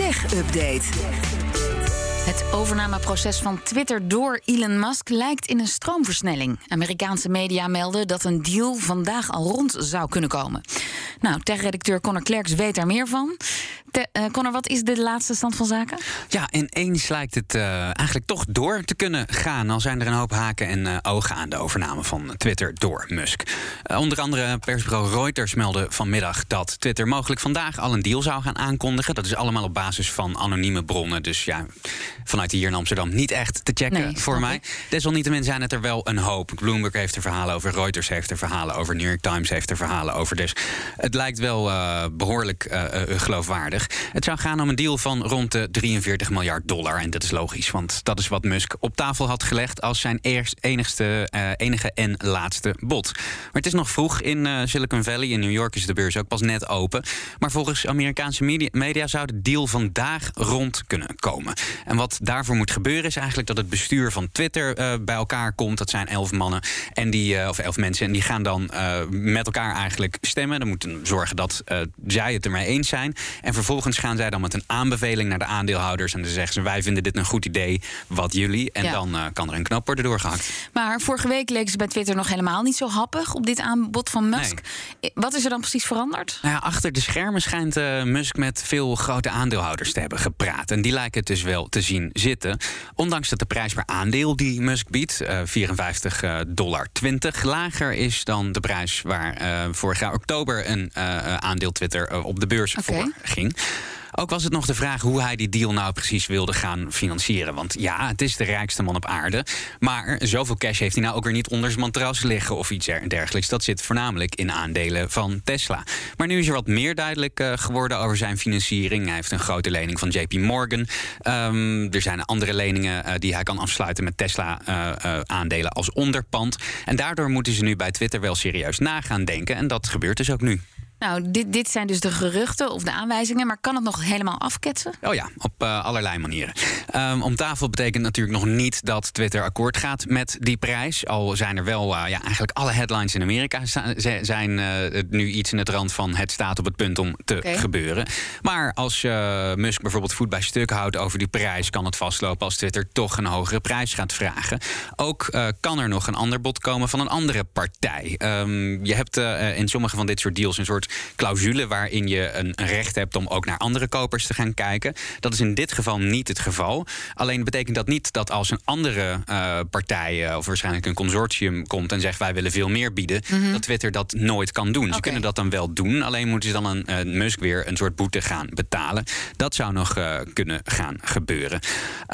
Tech Update. Het overnameproces van Twitter door Elon Musk lijkt in een stroomversnelling. Amerikaanse media melden dat een deal vandaag al rond zou kunnen komen. Nou, tech-redacteur Connor Klerks weet daar meer van. Te, uh, Connor, wat is de laatste stand van zaken? Ja, ineens lijkt het uh, eigenlijk toch door te kunnen gaan. Al zijn er een hoop haken en uh, ogen aan de overname van Twitter door Musk. onder andere persbureau Reuters meldde vanmiddag dat Twitter mogelijk vandaag al een deal zou gaan aankondigen. Dat is allemaal op basis van anonieme bronnen. Dus ja, vanuit hier in Amsterdam niet echt te checken nee, voor mij. Desalniettemin zijn het er wel een hoop. Bloomberg heeft er verhalen over, Reuters heeft er verhalen over, New York Times heeft er verhalen over. Dus het lijkt wel behoorlijk geloofwaardig. Het zou gaan om een deal van rond de 43 miljard dollar. En dat is logisch, want dat is wat Musk op tafel had gelegd als zijn eerst, enigste, uh, enige en laatste bod. Maar het is nog vroeg in Silicon Valley. In New York is de beurs ook pas net open. Maar volgens Amerikaanse media, media zou de deal vandaag rond kunnen komen. En wat daarvoor moet gebeuren is eigenlijk dat het bestuur van Twitter uh, bij elkaar komt. Dat zijn elf mannen en die, of elf mensen. En die gaan dan met elkaar eigenlijk stemmen. Dan moeten zorgen dat zij het ermee eens zijn. En vervolgens gaan zij dan met een aanbeveling naar de aandeelhouders. En dan zeggen ze: Wij vinden dit een goed idee. Wat jullie? En ja. dan kan er een knop worden doorgehakt. Maar vorige week leek ze bij Twitter nog helemaal niet zo happig op dit aanbod van Musk. Nee. Wat is er dan precies veranderd? Nou ja, achter de schermen schijnt Musk met veel grote aandeelhouders te hebben gepraat. En die lijken het dus wel te zien zitten. Ondanks dat de prijs per aandeel die Musk biedt, uh, 54 dollar 20, lager is dan de prijs waar vorig jaar oktober een aandeel Twitter op de beurs okay. voor ging. Ook was het nog de vraag hoe hij die deal nou precies wilde gaan financieren. Want ja, het is de rijkste man op aarde. Maar zoveel cash heeft hij nou ook weer niet onder zijn matras liggen of iets dergelijks. Dat zit voornamelijk in aandelen van Tesla. Maar nu is er wat meer duidelijk uh, geworden over zijn financiering. Hij heeft een grote lening van JP Morgan. Um, er zijn andere leningen uh, die hij kan afsluiten met Tesla-aandelen uh, als onderpand. En daardoor moeten ze nu bij Twitter wel serieus na gaan denken. En dat gebeurt dus ook nu. Nou, dit, dit zijn dus de geruchten of de aanwijzingen, maar kan het nog helemaal afketsen? Oh ja, op uh, allerlei manieren. Um, om tafel betekent natuurlijk nog niet dat Twitter akkoord gaat met die prijs. Al zijn er wel, uh, ja, eigenlijk alle headlines in Amerika zijn uh, nu iets in het rand van het staat op het punt om te okay. gebeuren. Maar als Musk bijvoorbeeld voet bij stuk houdt over die prijs, kan het vastlopen als Twitter toch een hogere prijs gaat vragen. Ook kan er nog een ander bod komen van een andere partij. Um, je hebt in sommige van dit soort deals een soort clausule waarin je een, recht hebt om ook naar andere kopers te gaan kijken. Dat is in dit geval niet het geval. Alleen betekent dat niet dat als een andere uh, partij uh, of waarschijnlijk een consortium komt en zegt wij willen veel meer bieden, mm -hmm. dat Twitter dat nooit kan doen. Okay. Ze kunnen dat dan wel doen, alleen moeten ze dan een, een Musk weer een soort boete gaan betalen. Dat zou nog uh, kunnen gaan gebeuren.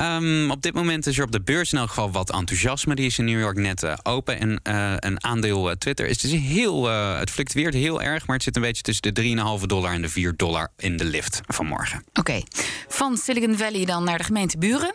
Um, op dit moment is er op de beurs in elk geval wat enthousiasme. Die is in New York net open en een aandeel Twitter is dus heel, het fluctueert heel erg, maar het zit een beetje tussen de 3,5 dollar en de 4 dollar in de lift vanmorgen. Oké, van Silicon Valley dan naar de gemeente Buren.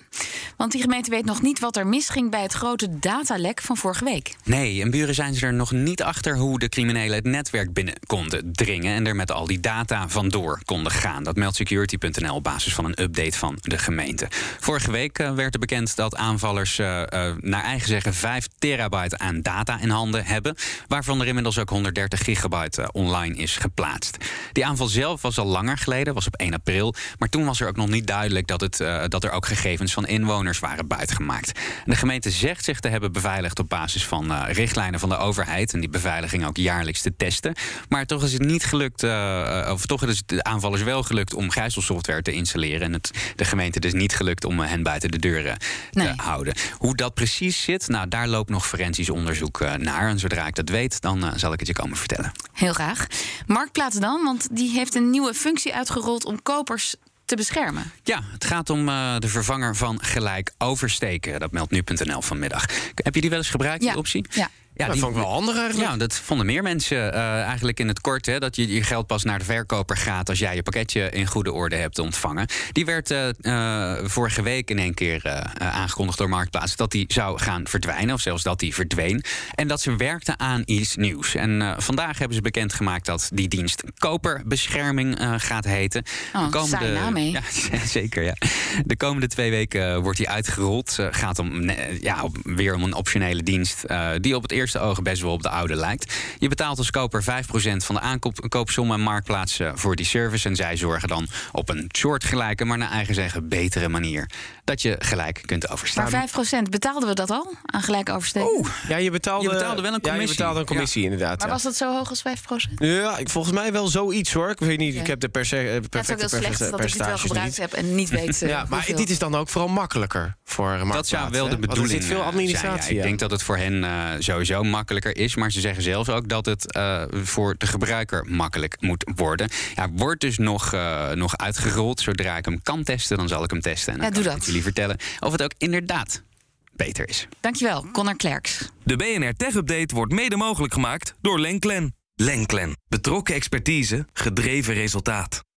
Want die gemeente weet nog niet wat er misging bij het grote datalek van vorige week. Nee, in Buren zijn ze er nog niet achter hoe de criminelen het netwerk binnen konden dringen en er met al die data vandoor konden gaan. Dat meldt security.nl op basis van een update van de gemeente. Vorige week uh, werd er bekend dat aanvallers uh, uh, naar eigen zeggen 5 terabyte aan data in handen hebben, waarvan er inmiddels ook 130 gigabyte online is geplaatst. Die aanval zelf was al langer geleden, was op 1 april. Maar toen was er ook nog niet duidelijk dat, het, dat er ook gegevens van inwoners waren buitgemaakt. De gemeente zegt zich te hebben beveiligd op basis van uh, richtlijnen van de overheid. En die beveiliging ook jaarlijks te testen. Maar toch is het niet gelukt, uh, of toch is het de aanvallers wel gelukt om gijzelsoftware te installeren. En het de gemeente dus niet gelukt om hen buiten de deuren nee. te houden. Hoe dat precies zit, nou daar loopt nog forensisch onderzoek naar. En zodra ik dat weet, dan zal ik het je komen vertellen. Heel graag. Marktplaats dan, want die heeft een nieuwe functie uitgerold om kopers te beschermen. Ja, het gaat om uh, de vervanger van gelijk oversteken. Dat meldt nu.nl vanmiddag. Heb je die wel eens gebruikt, ja. die optie? Ja. Ja, dat die, vond ik wel handig eigenlijk. Ja, dat vonden meer mensen uh, eigenlijk in het kort. Hè, dat je je geld pas naar de verkoper gaat als jij je pakketje in goede orde hebt ontvangen. Die werd uh, uh, vorige week in één keer aangekondigd door Marktplaats dat die zou gaan verdwijnen. Of zelfs dat die verdween. En dat ze werkte aan iets nieuws. En vandaag hebben ze bekendgemaakt dat die dienst koperbescherming gaat heten. Oh, de komende, naam mee. Ja, zeker, ja. De komende twee weken wordt die uitgerold. gaat om, ja, weer om een optionele dienst die op het eerste eerste ogen best wel op de oude lijkt. Je betaalt als koper 5% van de aankoopsom en marktplaats voor die service. En zij zorgen dan op een soortgelijke, maar naar eigen zeggen betere manier. Dat je gelijk kunt overstaan. Maar 5% betaalden we dat al aan gelijk oversteken? Oeh, ja, je betaalde, je betaalde wel een commissie. Ja, je betaalde een commissie, inderdaad. Maar ja. was dat zo hoog als 5%? Ja, ik- volgens mij wel zoiets hoor. Ik weet niet, ik heb de perce- eh, Ja, het is ook heel slecht dat ik dit wel gebruikt niet. heb en niet weet. eh, Ja, maar hoeveel. dit is dan ook vooral makkelijker voor Dat zou wel de bedoeling Er zit veel eh, administratie zijn, ja. Ik denk dat het voor hen eh, sowieso makkelijker is. Maar ze zeggen zelfs ook dat het eh, voor de gebruiker makkelijk moet worden. Ja, wordt dus nog, eh, nog uitgerold. Zodra ik hem kan testen, dan zal ik hem testen. En dan Ja, kan doe ik dat. jullie vertellen of het ook inderdaad beter is. Dankjewel, Connor Klerks. De BNR Tech Update wordt mede mogelijk gemaakt door Lenklen. Lenklen. Betrokken expertise, gedreven resultaat.